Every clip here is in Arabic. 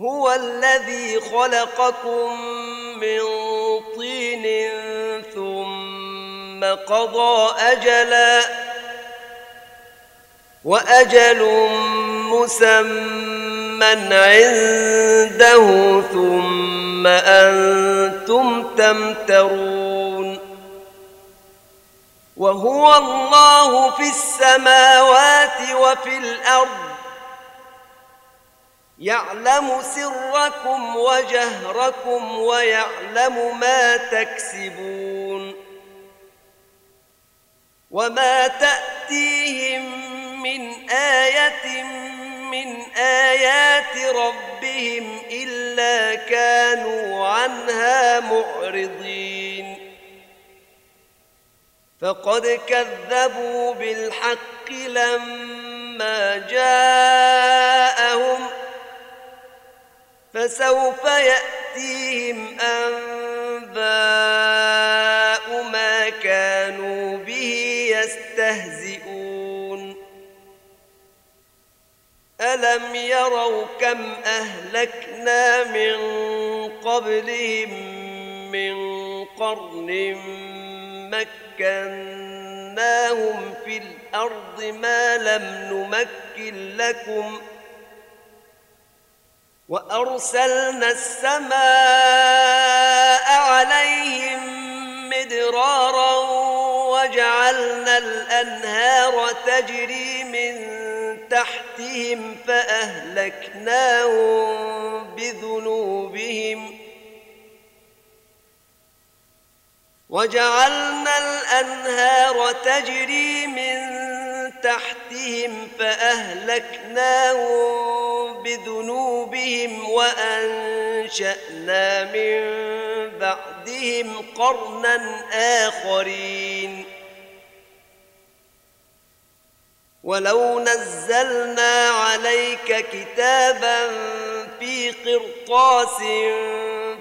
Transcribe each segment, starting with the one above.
هو الذي خلقكم من طين ثم قضى أجلا وأجل مسمى عنده ثم أنتم تمترون وهو الله في السماوات وفي الأرض يعلم سركم وجهركم ويعلم ما تكسبون وما تأتيهم من آية من آيات ربهم إلا كانوا عنها معرضين فقد كذبوا بالحق لما جاءهم فسوف يأتيهم أنباء ما كانوا به يستهزئون. ألم يروا كم أهلكنا من قبلهم من قرن مكناهم في الأرض ما لم نمكن لكم ۖ وأرسلنا السماء عليهم مدرارا وجعلنا الأنهار تجري من تحتهم فأهلكناهم بذنوبهم وجعلنا الأنهار تجري من تحتهم فأهلكناهم بذنوبهم وأنشأنا من بعدهم قرنا آخرين. ولو نزلنا عليك كتابا في قرطاس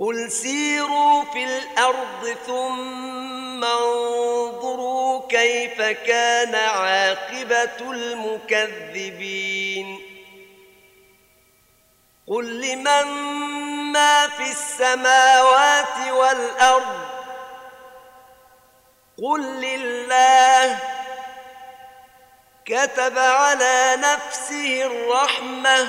قل سيروا في الأرض ثم انظروا كيف كان عاقبة المكذبين قل لمن ما في السماوات والأرض قل لله كتب على نفسه الرحمة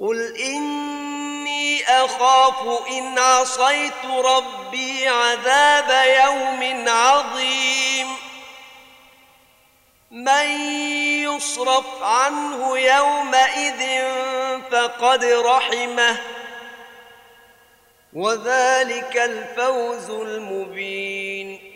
قل إني أخاف إن عصيت ربي عذاب يوم عظيم من يصرف عنه يومئذ فقد رحمه وذلك الفوز المبين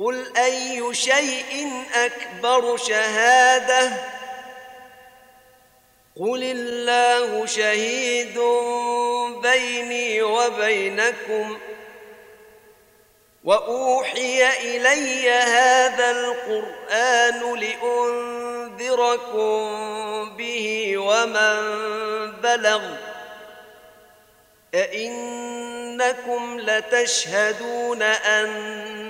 قل أي شيء أكبر شهادة قل الله شهيد بيني وبينكم وأوحي إلي هذا القرآن لأنذركم به ومن بلغ أئنكم لتشهدون أن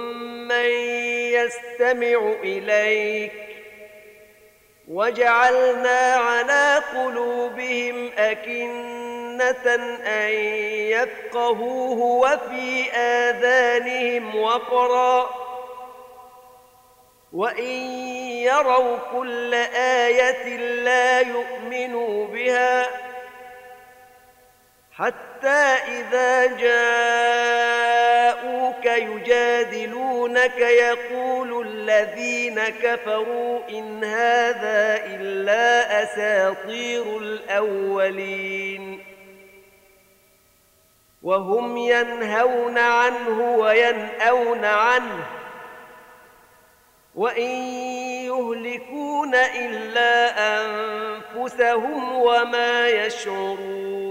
من يستمع إليك. وجعلنا على قلوبهم أكنة أن يفقهوه وفي آذانهم وقرا. وإن يروا كل آية لا يؤمنوا بها حتى إذا جاءوك يجادلونك يقول الذين كفروا إن هذا إلا أساطير الأولين. وهم ينهون عنه وينأون عنه وإن يهلكون إلا أنفسهم وما يشعرون.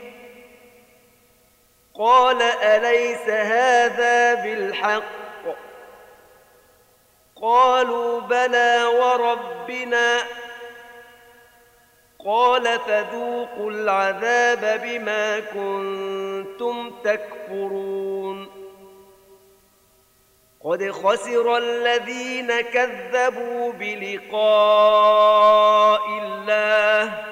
قال أليس هذا بالحق؟ قالوا بلى وربنا. قال فذوقوا العذاب بما كنتم تكفرون. قد خسر الذين كذبوا بلقاء الله.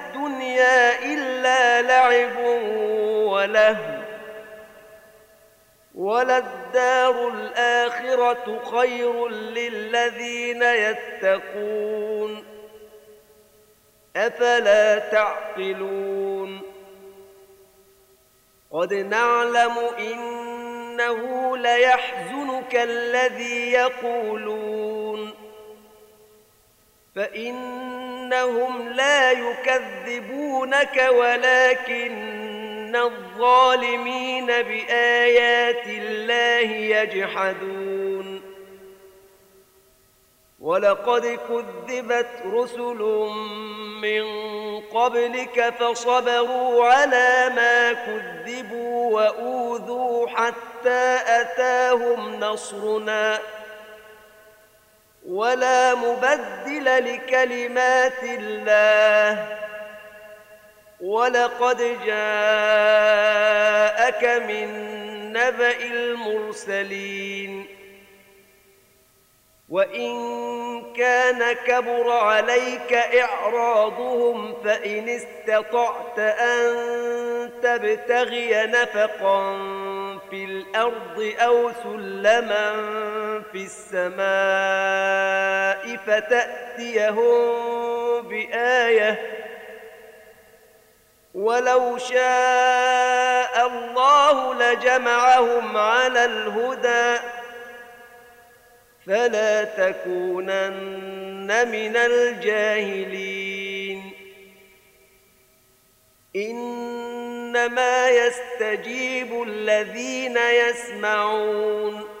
إلا لعب وله وللدار الآخرة خير للذين يتقون. أفلا تعقلون؟ قد نعلم إن إنه ليحزنك الذي يقولون. فإنهم لا يكذبونك ولكن الظالمين بآيات الله يجحدون. ولقد كذبت رسل من قبلك فصبروا على ما كذبوا وأوذوا حتى أتاهم نصرنا. ولا مبدل لكلمات الله. ولقد جاءك من نبأ المرسلين. وإن كان كبر عليك إعراضهم فإن استطعت أن تبتغي نفقا في الأرض أو سلما في السماء فتأتيهم بآية ولو شاء الله لجمعهم على الهدى فلا تكونن من الجاهلين. إنما يستجيب الذين يسمعون.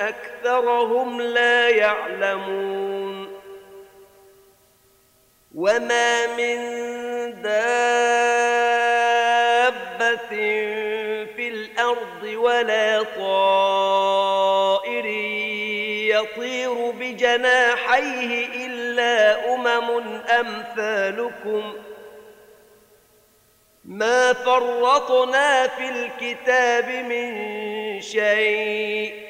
أكثرهم لا يعلمون. وما من دابة في الأرض ولا طائر يطير بجناحيه إلا أمم أمثالكم. ما فرطنا في الكتاب من شيء.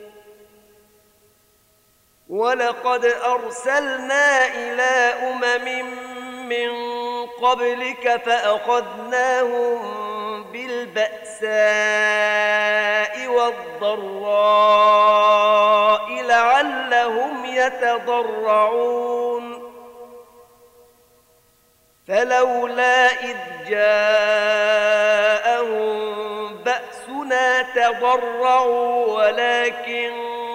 ولقد أرسلنا إلى أمم من قبلك فأخذناهم بالبأساء والضراء لعلهم يتضرعون. فلولا إذ جاءهم بأسنا تضرعوا ولكن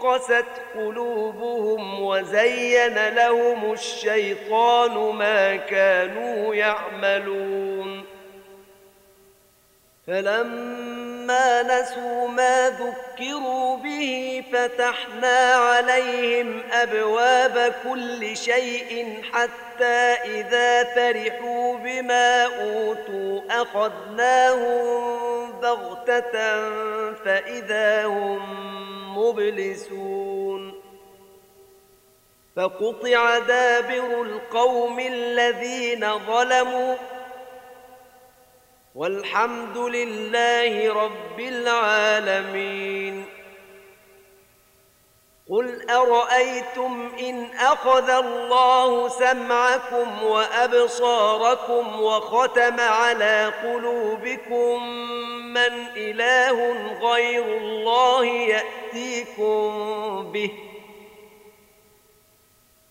قست قلوبهم وزين لهم الشيطان ما كانوا يعملون فلما نسوا ما ذكروا به فتحنا عليهم أبواب كل شيء حتى إذا فرحوا بما أوتوا أخذناهم بغتة فإذا هم مبلسون فقطع دابر القوم الذين ظلموا والحمد لله رب العالمين. قل أرأيتم إن أخذ الله سمعكم وأبصاركم وختم على قلوبكم من إله غير الله يأتيكم به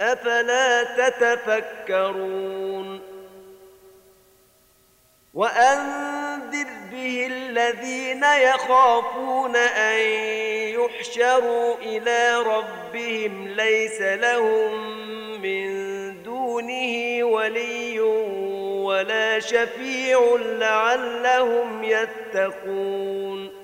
أفلا تتفكرون؟ وأنذر به الذين يخافون أن يحشروا إلى ربهم ليس لهم من دونه ولي ولا شفيع لعلهم يتقون.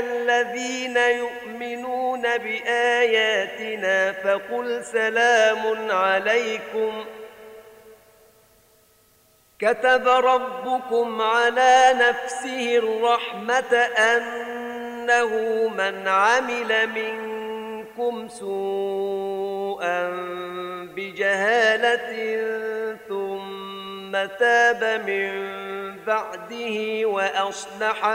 الذين يؤمنون بآياتنا فقل سلام عليكم ۖ. كتب ربكم على نفسه الرحمة أنه من عمل منكم سوءا بجهالة ثم تاب من بعده وأصلح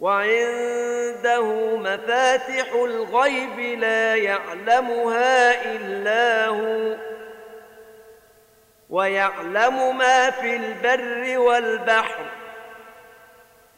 وعنده مفاتح الغيب لا يعلمها إلا هو ويعلم ما في البر والبحر.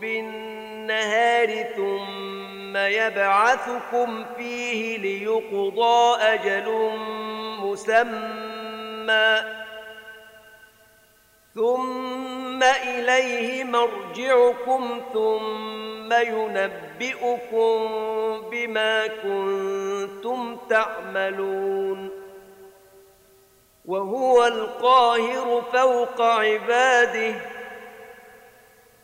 بالنهار ثم يبعثكم فيه ليقضى أجل مسمى ثم إليه مرجعكم ثم ينبئكم بما كنتم تعملون وهو القاهر فوق عباده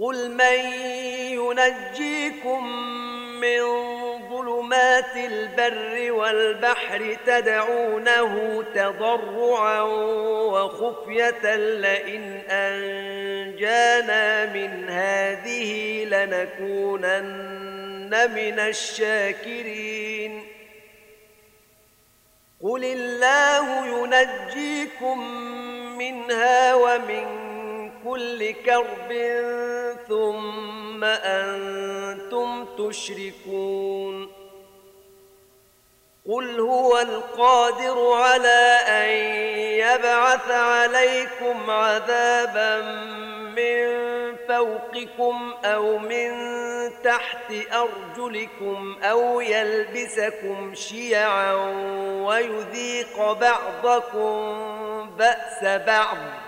قل من ينجيكم من ظلمات البر والبحر تدعونه تضرعا وخفية لئن أنجانا من هذه لنكونن من الشاكرين قل الله ينجيكم منها ومن كل كرب ثم أنتم تشركون قل هو القادر على أن يبعث عليكم عذابا من فوقكم أو من تحت أرجلكم أو يلبسكم شيعا ويذيق بعضكم بأس بعض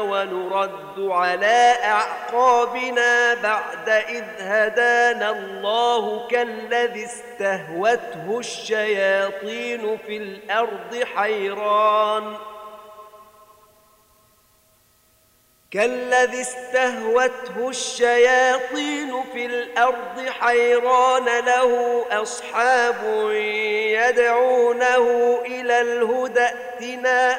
ونرد على أعقابنا بعد إذ هدانا الله كالذي استهوته الشياطين في الأرض حيران كالذي استهوته الشياطين في الأرض حيران له أصحاب يدعونه إلى الهدى ائتنا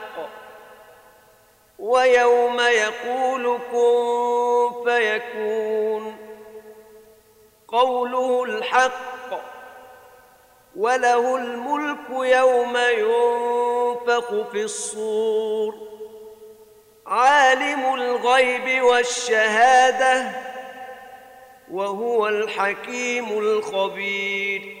ويوم يقول كن فيكون. قوله الحق وله الملك يوم ينفق في الصور. عالم الغيب والشهادة وهو الحكيم الخبير.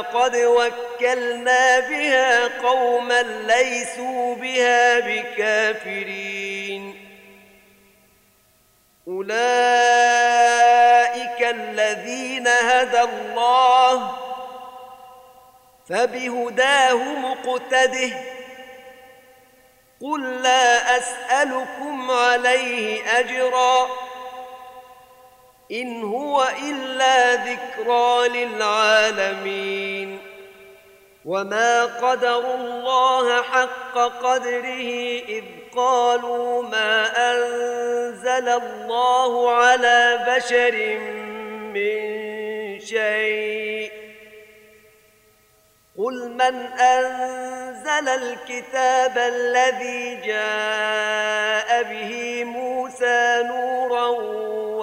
فقد وكلنا بها قوما ليسوا بها بكافرين. أولئك الذين هدى الله فبهداه مقتده قل لا أسألكم عليه أجرا. إن هو إلا ذكرى للعالمين. وما قدروا الله حق قدره إذ قالوا ما أنزل الله على بشر من شيء. قل من أنزل الكتاب الذي جاء به موسى نورا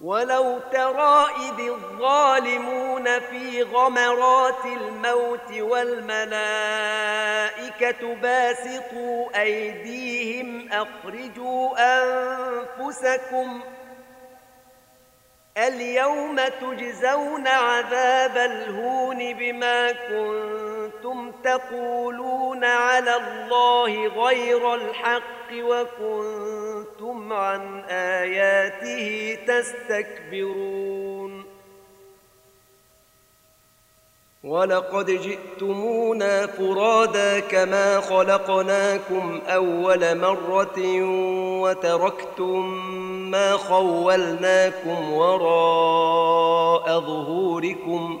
ولو ترى إذ الظالمون في غمرات الموت والملائكة باسطوا أيديهم أخرجوا أنفسكم اليوم تجزون عذاب الهون بما كنتم تقولون على الله غير الحق وكنتم عن آياته تستكبرون. ولقد جئتمونا فرادا كما خلقناكم أول مرة وتركتم ما خولناكم وراء ظهوركم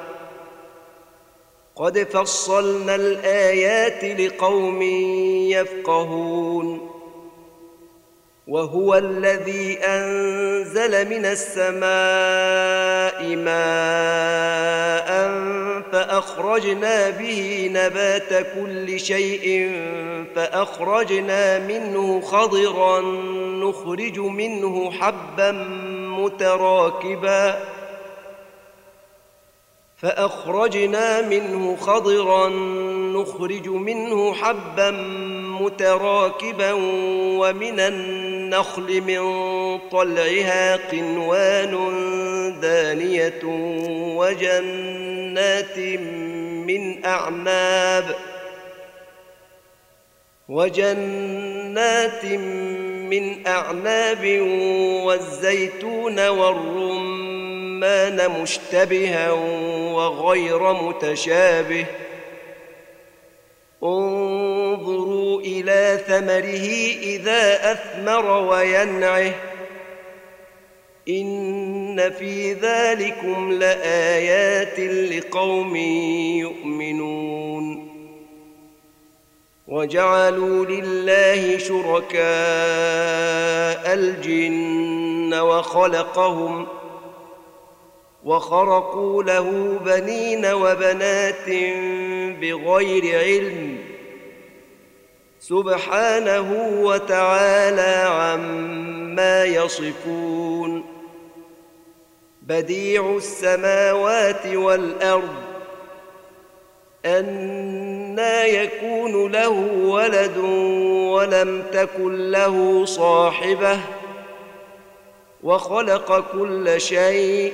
قد فصلنا الآيات لقوم يفقهون. وهو الذي أنزل من السماء ماء فأخرجنا به نبات كل شيء فأخرجنا منه خضرا نخرج منه حبا متراكبا. فأخرجنا منه خضرا نخرج منه حبا متراكبا ومن النخل من طلعها قنوان دانية وجنات من أعناب وجنات من أعناب والزيتون والرمان مشتبها وغير متشابه. انظروا إلى ثمره إذا أثمر وينعه. إن في ذلكم لآيات لقوم يؤمنون. وجعلوا لله شركاء الجن وخلقهم وخرقوا له بنين وبنات بغير علم سبحانه وتعالى عما يصفون بديع السماوات والأرض أنا يكون له ولد ولم تكن له صاحبة وخلق كل شيء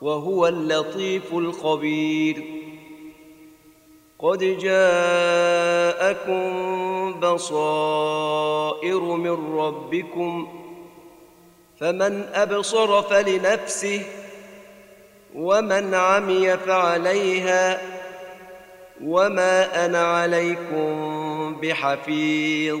وهو اللطيف الخبير. قد جاءكم بصائر من ربكم فمن أبصر فلنفسه ومن عمي فعليها وما أنا عليكم بحفيظ.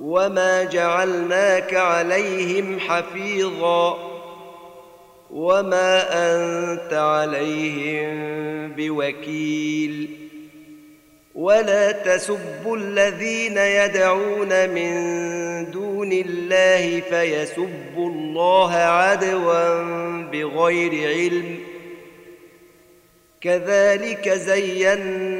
وما جعلناك عليهم حفيظا وما انت عليهم بوكيل ولا تسبوا الذين يدعون من دون الله فيسبوا الله عدوا بغير علم كذلك زينا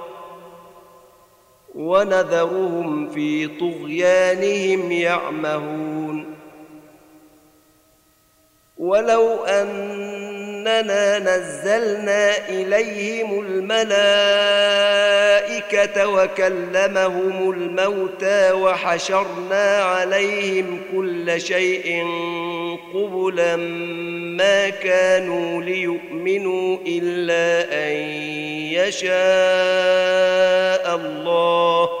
ونذرهم في طغيانهم يعمهون. ولو أننا نزلنا إليهم الملائكة وكلمهم الموتى وحشرنا عليهم كل شيء قبلا ما كانوا ليؤمنوا إلا أن يشاء الله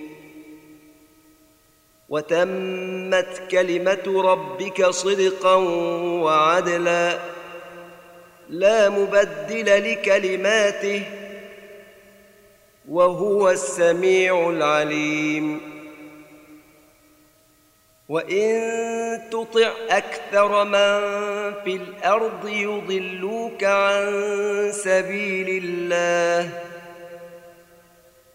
وتمت كلمة ربك صدقا وعدلا. لا مبدل لكلماته وهو السميع العليم. وإن تطع أكثر من في الأرض يضلوك عن سبيل الله.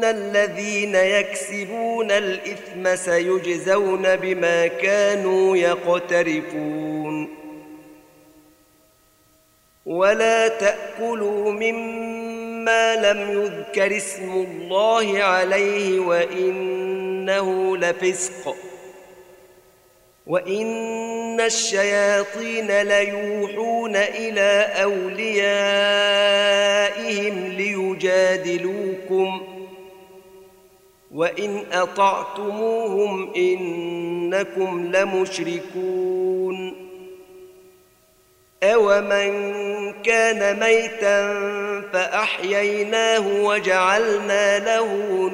ان الذين يكسبون الاثم سيجزون بما كانوا يقترفون ولا تاكلوا مما لم يذكر اسم الله عليه وانه لفسق وان الشياطين ليوحون إلى اوليائهم ليجادلوكم وان اطعتموهم انكم لمشركون اومن كان ميتا فاحييناه وجعلنا له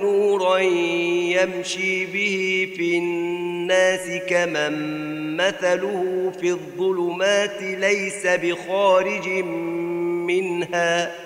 نورا يمشي به في الناس كمن مثله في الظلمات ليس بخارج منها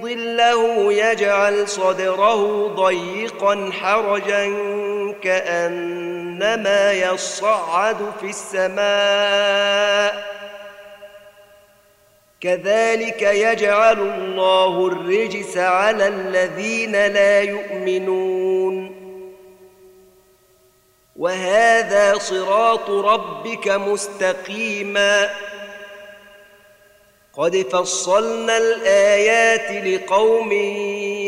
يضله يجعل صدره ضيقا حرجا كانما يصعد في السماء كذلك يجعل الله الرجس على الذين لا يؤمنون وهذا صراط ربك مستقيما قد فصلنا الآيات لقوم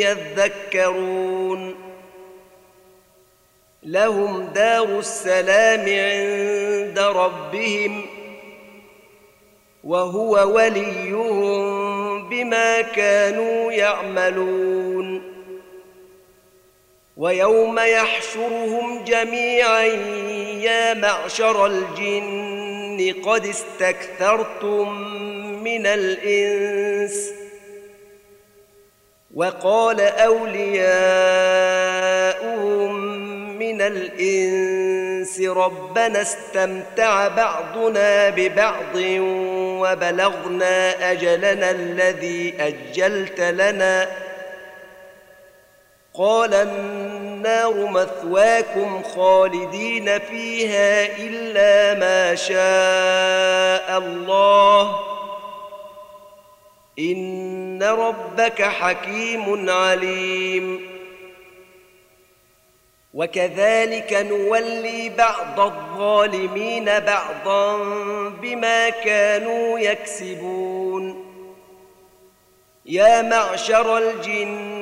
يذكرون. لهم دار السلام عند ربهم وهو وليهم بما كانوا يعملون. ويوم يحشرهم جميعا يا معشر الجن قد استكثرتم من الإنس وقال أولياؤهم من الإنس ربنا استمتع بعضنا ببعض وبلغنا أجلنا الذي أجلت لنا قال النار مثواكم خالدين فيها إلا ما شاء الله ان ربك حكيم عليم. وكذلك نولي بعض الظالمين بعضا بما كانوا يكسبون. يا معشر الجن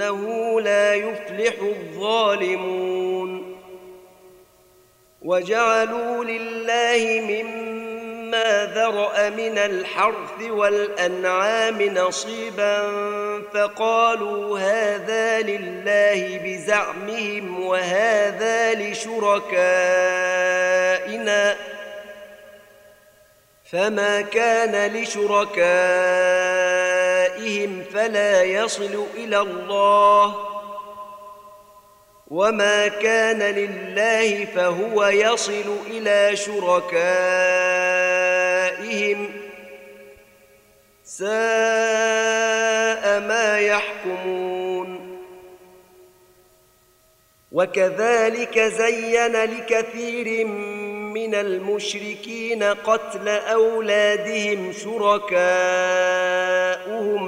إنه لا يفلح الظالمون. وجعلوا لله مما ذرأ من الحرث والأنعام نصيبا فقالوا هذا لله بزعمهم وهذا لشركائنا. فما كان لشركائهم فلا يصل إلى الله وما كان لله فهو يصل إلى شركائهم ساء ما يحكمون. وكذلك زين لكثير من المشركين قتل أولادهم شركاؤهم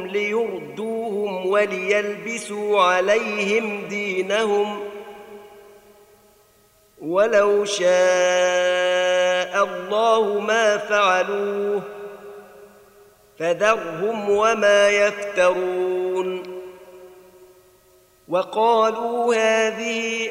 ليردوهم وليلبسوا عليهم دينهم ولو شاء الله ما فعلوه فذرهم وما يفترون وقالوا هذه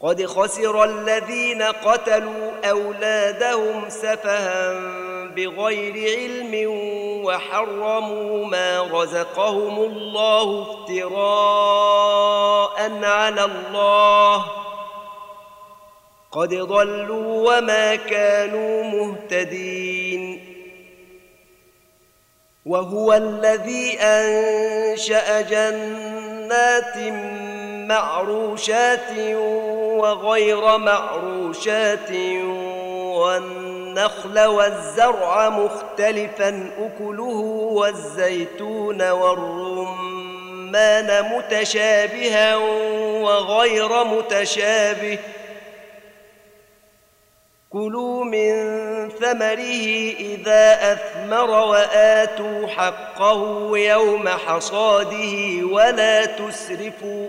قد خسر الذين قتلوا أولادهم سفها بغير علم وحرموا ما رزقهم الله افتراء على الله. قد ضلوا وما كانوا مهتدين. وهو الذي أنشأ جنات معروشات وغير معروشات والنخل والزرع مختلفا أكله والزيتون والرمان متشابها وغير متشابه. كلوا من ثمره إذا أثمر وآتوا حقه يوم حصاده ولا تسرفوا.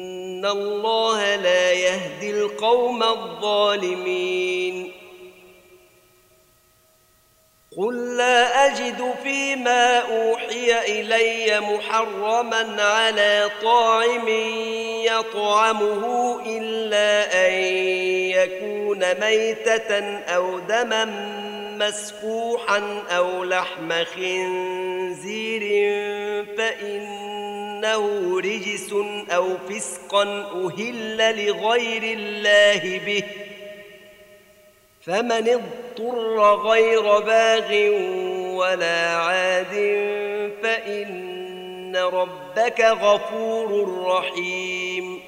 الله لا يهدي القوم الظالمين. قل لا اجد فيما اوحي الي محرما على طاعم يطعمه الا ان يكون ميته أو دما مسفوحا أو لحم خنزير فانه رجس أو فسقا أهل لغير الله به. فمن اضطر غير باغ ولا عاد فإن ربك غفور رحيم.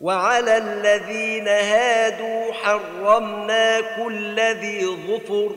وعلى الذين هادوا حرمنا كل ذي ظفر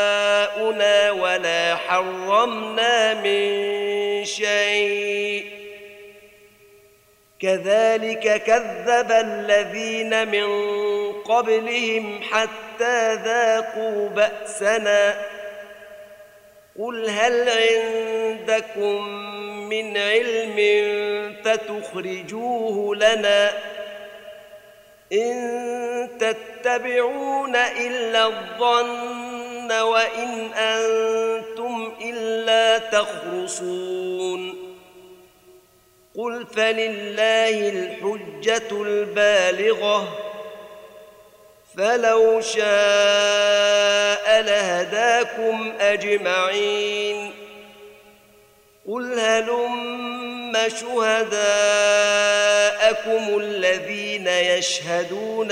حرمنا من شيء. كذلك كذب الذين من قبلهم حتى ذاقوا بأسنا. قل هل عندكم من علم فتخرجوه لنا؟ إن تتبعون إلا الظن وان أنتم الا تخرصون قل فلله الحجه البالغه فلو شاء لهداكم اجمعين قل هلم شهداءكم الذين يشهدون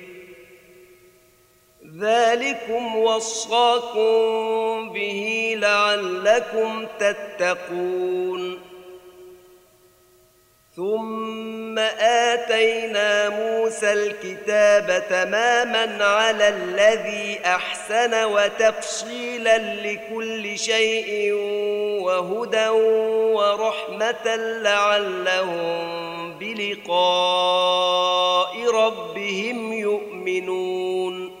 ذلكم وصاكم به لعلكم تتقون. ثم آتينا موسى الكتاب تماما على الذي أحسن وتفصيلا لكل شيء وهدى ورحمة لعلهم بلقاء ربهم يؤمنون.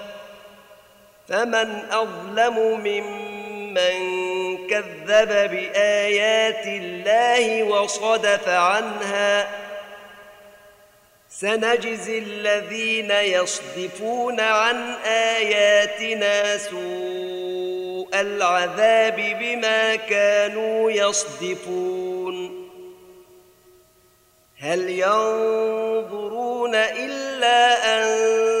فمن أظلم ممن كذب بآيات الله وصدف عنها سنجزي الذين يصدفون عن آياتنا سوء العذاب بما كانوا يصدفون. هل ينظرون إلا أن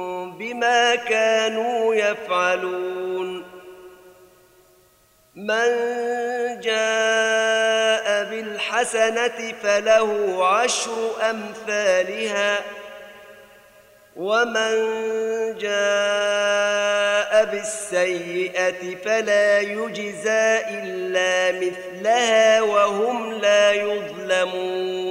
بما كانوا يفعلون. من جاء بالحسنة فله عشر أمثالها. ومن جاء بالسيئة فلا يجزى إلا مثلها وهم لا يظلمون.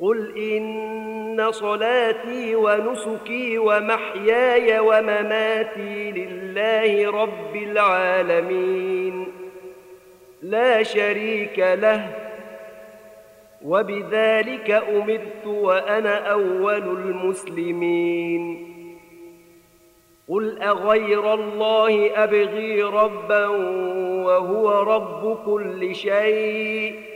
قل ان صلاتي ونسكي ومحياي ومماتي لله رب العالمين لا شريك له وبذلك امرت وأنا اول المسلمين قل اغير الله ابغي ربا وهو رب كل شيء